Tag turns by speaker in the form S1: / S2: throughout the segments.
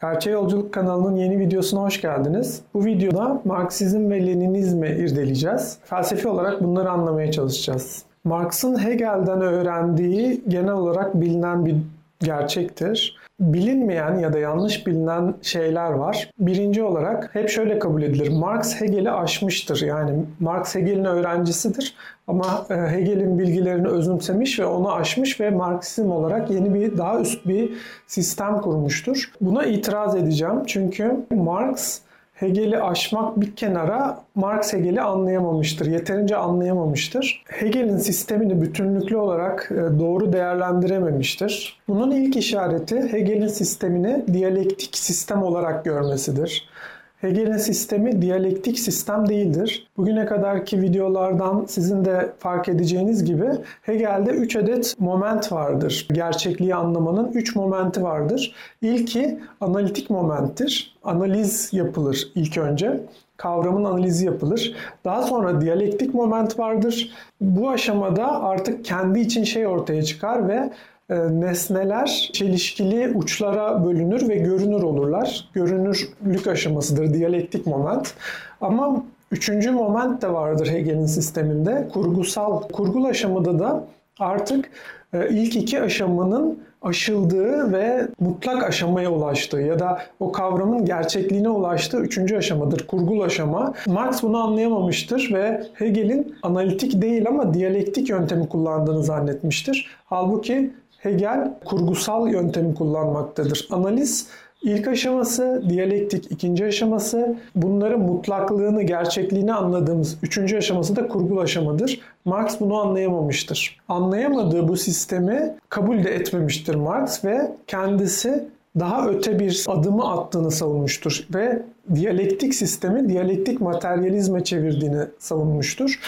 S1: Gerçeğe Yolculuk kanalının yeni videosuna hoş geldiniz. Bu videoda Marksizm ve Leninizmi irdeleyeceğiz. Felsefi olarak bunları anlamaya çalışacağız. Marx'ın Hegel'den öğrendiği genel olarak bilinen bir gerçektir. Bilinmeyen ya da yanlış bilinen şeyler var. Birinci olarak hep şöyle kabul edilir. Marx Hegel'i aşmıştır. Yani Marx Hegel'in öğrencisidir ama e, Hegel'in bilgilerini özümsemiş ve onu aşmış ve Marksizm olarak yeni bir daha üst bir sistem kurmuştur. Buna itiraz edeceğim çünkü Marx Hegel'i aşmak bir kenara Marx Hegel'i anlayamamıştır. Yeterince anlayamamıştır. Hegel'in sistemini bütünlüklü olarak e, doğru değerlendirememiştir. Bunun ilk işareti Hegel'in sistemini diyalektik sistem olarak görmesidir. Hegel'in sistemi diyalektik sistem değildir. Bugüne kadarki videolardan sizin de fark edeceğiniz gibi Hegel'de 3 adet moment vardır. Gerçekliği anlamanın 3 momenti vardır. İlki analitik momenttir. Analiz yapılır ilk önce kavramın analizi yapılır. Daha sonra diyalektik moment vardır. Bu aşamada artık kendi için şey ortaya çıkar ve nesneler çelişkili uçlara bölünür ve görünür olurlar. Görünürlük aşamasıdır diyalektik moment. Ama üçüncü moment de vardır Hegel'in sisteminde. Kurgusal. Kurgul aşamada da artık e, ilk iki aşamanın aşıldığı ve mutlak aşamaya ulaştığı ya da o kavramın gerçekliğine ulaştığı üçüncü aşamadır. Kurgul aşama. Marx bunu anlayamamıştır ve Hegel'in analitik değil ama diyalektik yöntemi kullandığını zannetmiştir. Halbuki Hegel kurgusal yöntemi kullanmaktadır. Analiz ilk aşaması, diyalektik ikinci aşaması, bunların mutlaklığını, gerçekliğini anladığımız üçüncü aşaması da kurgul aşamadır. Marx bunu anlayamamıştır. Anlayamadığı bu sistemi kabul de etmemiştir Marx ve kendisi daha öte bir adımı attığını savunmuştur ve diyalektik sistemi diyalektik materyalizme çevirdiğini savunmuştur.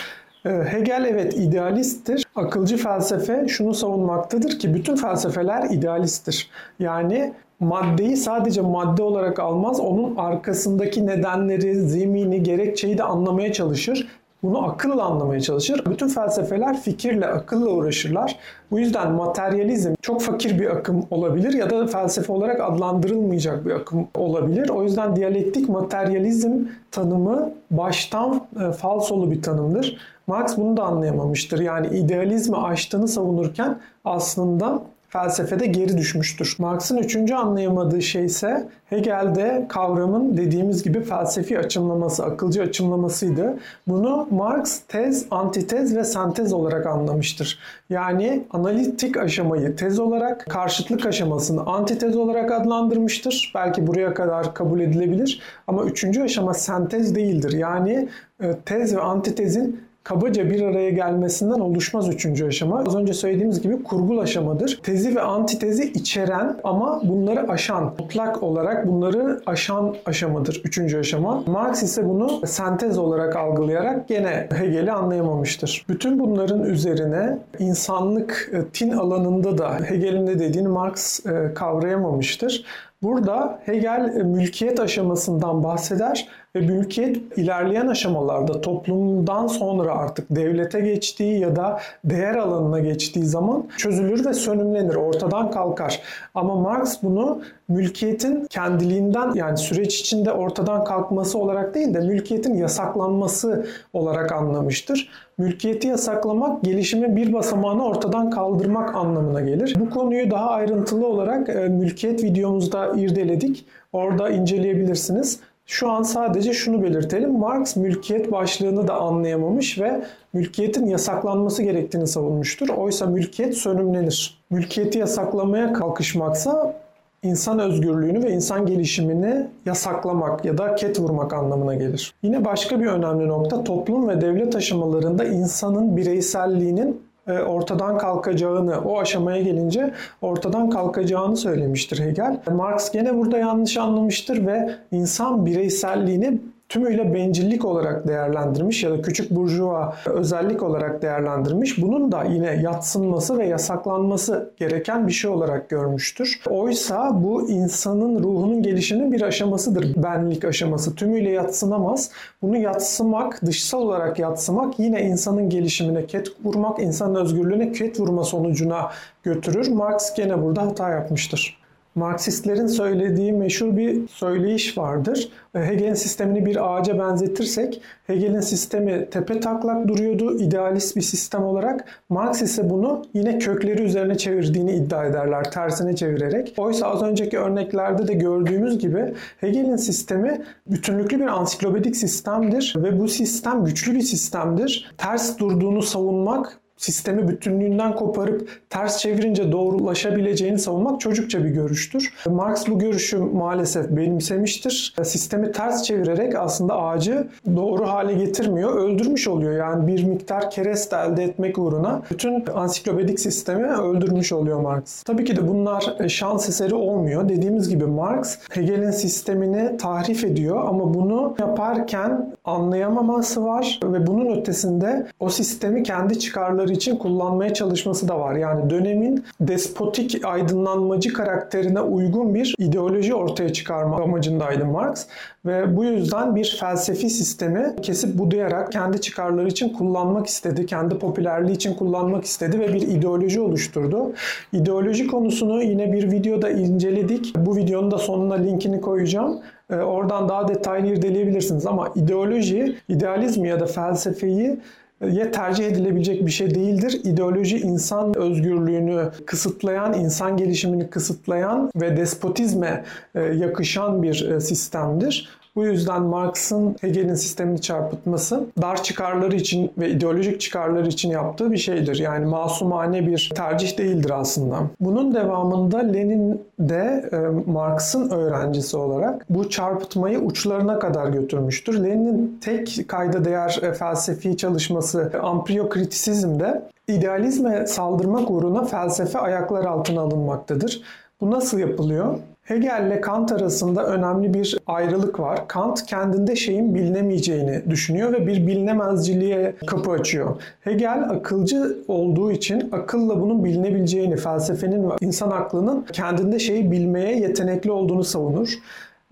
S1: Ee, Hegel evet idealisttir. Akılcı felsefe şunu savunmaktadır ki bütün felsefeler idealisttir. Yani maddeyi sadece madde olarak almaz, onun arkasındaki nedenleri, zemini, gerekçeyi de anlamaya çalışır. Bunu akılla anlamaya çalışır. Bütün felsefeler fikirle, akılla uğraşırlar. Bu yüzden materyalizm çok fakir bir akım olabilir ya da felsefe olarak adlandırılmayacak bir akım olabilir. O yüzden diyalektik materyalizm tanımı baştan e, falsolu bir tanımdır. Marx bunu da anlayamamıştır. Yani idealizmi aştığını savunurken aslında felsefede geri düşmüştür. Marx'ın üçüncü anlayamadığı şey ise Hegel'de kavramın dediğimiz gibi felsefi açımlaması, akılcı açımlamasıydı. Bunu Marx tez, antitez ve sentez olarak anlamıştır. Yani analitik aşamayı tez olarak, karşıtlık aşamasını antitez olarak adlandırmıştır. Belki buraya kadar kabul edilebilir ama üçüncü aşama sentez değildir. Yani e, tez ve antitezin kabaca bir araya gelmesinden oluşmaz üçüncü aşama. Az önce söylediğimiz gibi kurgul aşamadır. Tezi ve antitezi içeren ama bunları aşan, mutlak olarak bunları aşan aşamadır üçüncü aşama. Marx ise bunu sentez olarak algılayarak gene Hegel'i anlayamamıştır. Bütün bunların üzerine insanlık e, tin alanında da Hegel'in de dediğini Marx e, kavrayamamıştır. Burada Hegel e, mülkiyet aşamasından bahseder ve mülkiyet ilerleyen aşamalarda toplumdan sonra artık devlete geçtiği ya da değer alanına geçtiği zaman çözülür ve sönümlenir, ortadan kalkar. Ama Marx bunu mülkiyetin kendiliğinden yani süreç içinde ortadan kalkması olarak değil de mülkiyetin yasaklanması olarak anlamıştır. Mülkiyeti yasaklamak gelişimin bir basamağını ortadan kaldırmak anlamına gelir. Bu konuyu daha ayrıntılı olarak e, mülkiyet videomuzda irdeledik. Orada inceleyebilirsiniz. Şu an sadece şunu belirtelim. Marx mülkiyet başlığını da anlayamamış ve mülkiyetin yasaklanması gerektiğini savunmuştur. Oysa mülkiyet sönümlenir. Mülkiyeti yasaklamaya kalkışmaksa insan özgürlüğünü ve insan gelişimini yasaklamak ya da ket vurmak anlamına gelir. Yine başka bir önemli nokta toplum ve devlet aşamalarında insanın bireyselliğinin e, ortadan kalkacağını, o aşamaya gelince ortadan kalkacağını söylemiştir Hegel. Marx gene burada yanlış anlamıştır ve insan bireyselliğini tümüyle bencillik olarak değerlendirmiş ya da küçük burjuva özellik olarak değerlendirmiş. Bunun da yine yatsınması ve yasaklanması gereken bir şey olarak görmüştür. Oysa bu insanın ruhunun gelişinin bir aşamasıdır. Benlik aşaması. Tümüyle yatsınamaz. Bunu yatsımak, dışsal olarak yatsımak yine insanın gelişimine ket vurmak, insanın özgürlüğüne ket vurma sonucuna götürür. Marx gene burada hata yapmıştır. Marksistlerin söylediği meşhur bir söyleyiş vardır. Hegel'in sistemini bir ağaca benzetirsek Hegel'in sistemi tepe taklak duruyordu idealist bir sistem olarak. Marx ise bunu yine kökleri üzerine çevirdiğini iddia ederler tersine çevirerek. Oysa az önceki örneklerde de gördüğümüz gibi Hegel'in sistemi bütünlüklü bir ansiklopedik sistemdir ve bu sistem güçlü bir sistemdir. Ters durduğunu savunmak sistemi bütünlüğünden koparıp ters çevirince doğrulaşabileceğini savunmak çocukça bir görüştür. Marx bu görüşü maalesef benimsemiştir. Sistemi ters çevirerek aslında ağacı doğru hale getirmiyor, öldürmüş oluyor. Yani bir miktar kereste elde etmek uğruna bütün ansiklopedik sistemi öldürmüş oluyor Marx. Tabii ki de bunlar şans eseri olmuyor. Dediğimiz gibi Marx Hegel'in sistemini tahrif ediyor ama bunu yaparken anlayamaması var ve bunun ötesinde o sistemi kendi çıkarları amaçları için kullanmaya çalışması da var. Yani dönemin despotik aydınlanmacı karakterine uygun bir ideoloji ortaya çıkarma amacındaydı Marx. Ve bu yüzden bir felsefi sistemi kesip budayarak kendi çıkarları için kullanmak istedi. Kendi popülerliği için kullanmak istedi ve bir ideoloji oluşturdu. İdeoloji konusunu yine bir videoda inceledik. Bu videonun da sonuna linkini koyacağım. Ee, oradan daha detaylı irdeleyebilirsiniz ama ideoloji, idealizmi ya da felsefeyi ya tercih edilebilecek bir şey değildir. İdeoloji insan özgürlüğünü kısıtlayan, insan gelişimini kısıtlayan ve despotizme e, yakışan bir e, sistemdir. Bu yüzden Marx'ın Hegel'in sistemini çarpıtması dar çıkarları için ve ideolojik çıkarları için yaptığı bir şeydir. Yani masumane bir tercih değildir aslında. Bunun devamında Lenin de e, Marx'ın öğrencisi olarak bu çarpıtmayı uçlarına kadar götürmüştür. Lenin'in tek kayda değer e, felsefi çalışması ampriyokritisizmde idealizme saldırmak uğruna felsefe ayaklar altına alınmaktadır. Bu nasıl yapılıyor? Hegel ile Kant arasında önemli bir ayrılık var. Kant kendinde şeyin bilinemeyeceğini düşünüyor ve bir bilinemezciliğe kapı açıyor. Hegel akılcı olduğu için akılla bunun bilinebileceğini, felsefenin ve insan aklının kendinde şeyi bilmeye yetenekli olduğunu savunur.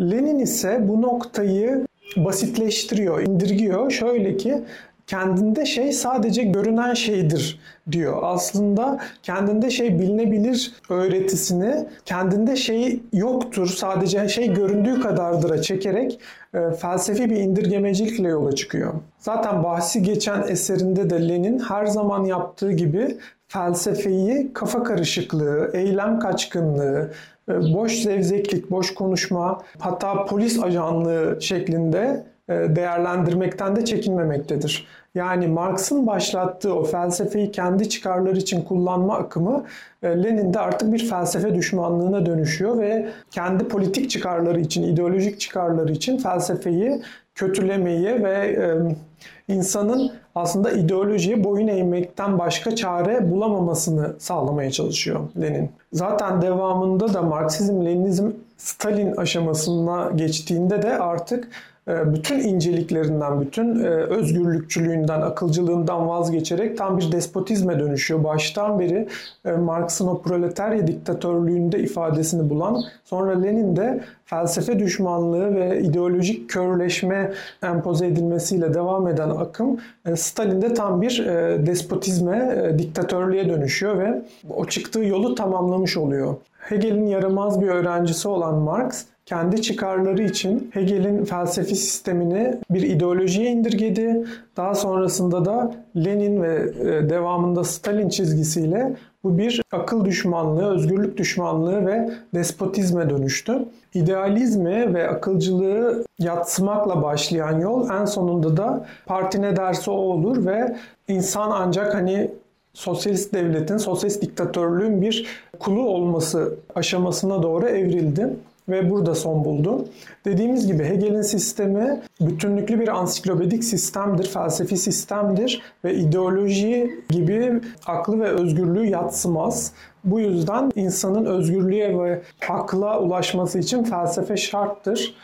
S1: Lenin ise bu noktayı basitleştiriyor, indirgiyor. Şöyle ki kendinde şey sadece görünen şeydir diyor. Aslında kendinde şey bilinebilir öğretisini kendinde şey yoktur sadece şey göründüğü kadardıra çekerek e, felsefi bir indirgemecilikle yola çıkıyor. Zaten bahsi geçen eserinde de Lenin her zaman yaptığı gibi felsefeyi kafa karışıklığı, eylem kaçkınlığı, e, boş zevzeklik, boş konuşma, hatta polis ajanlığı şeklinde değerlendirmekten de çekinmemektedir. Yani Marx'ın başlattığı o felsefeyi kendi çıkarları için kullanma akımı e, Lenin'de artık bir felsefe düşmanlığına dönüşüyor ve kendi politik çıkarları için, ideolojik çıkarları için felsefeyi kötülemeyi ve e, insanın aslında ideolojiye boyun eğmekten başka çare bulamamasını sağlamaya çalışıyor Lenin. Zaten devamında da Marksizm, Leninizm Stalin aşamasına geçtiğinde de artık e, bütün inceliklerinden, bütün e, özgürlükçülüğünden, akılcılığından vazgeçerek tam bir despotizme dönüşüyor. Baştan beri e, Marx'ın o proletarya diktatörlüğünde ifadesini bulan, sonra Lenin de felsefe düşmanlığı ve ideolojik körleşme empoze edilmesiyle devam eden akım Stalin'de tam bir despotizme, diktatörlüğe dönüşüyor ve o çıktığı yolu tamamlamış oluyor. Hegel'in yaramaz bir öğrencisi olan Marx kendi çıkarları için Hegel'in felsefi sistemini bir ideolojiye indirgedi. Daha sonrasında da Lenin ve e, devamında Stalin çizgisiyle bu bir akıl düşmanlığı, özgürlük düşmanlığı ve despotizme dönüştü. İdealizmi ve akılcılığı yatsımakla başlayan yol en sonunda da parti ne derse o olur ve insan ancak hani sosyalist devletin, sosyalist diktatörlüğün bir kulu olması aşamasına doğru evrildi ve burada son buldu. Dediğimiz gibi Hegel'in sistemi bütünlüklü bir ansiklopedik sistemdir, felsefi sistemdir ve ideoloji gibi aklı ve özgürlüğü yatsımaz. Bu yüzden insanın özgürlüğe ve akla ulaşması için felsefe şarttır.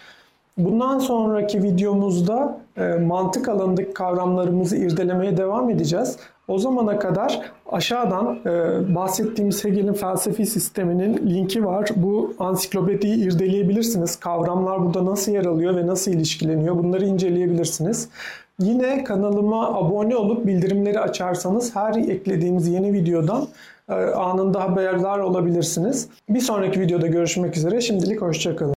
S1: Bundan sonraki videomuzda e, mantık alanındaki kavramlarımızı irdelemeye devam edeceğiz. O zamana kadar aşağıdan e, bahsettiğimiz Hegel'in felsefi sisteminin linki var. Bu ansiklopediyi irdeleyebilirsiniz. Kavramlar burada nasıl yer alıyor ve nasıl ilişkileniyor bunları inceleyebilirsiniz. Yine kanalıma abone olup bildirimleri açarsanız her eklediğimiz yeni videodan e, anında haberdar olabilirsiniz. Bir sonraki videoda görüşmek üzere. Şimdilik hoşçakalın.